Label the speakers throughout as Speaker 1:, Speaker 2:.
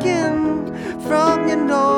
Speaker 1: looking from your nose.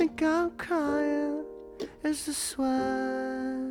Speaker 1: think I'm crying. It's the sweat.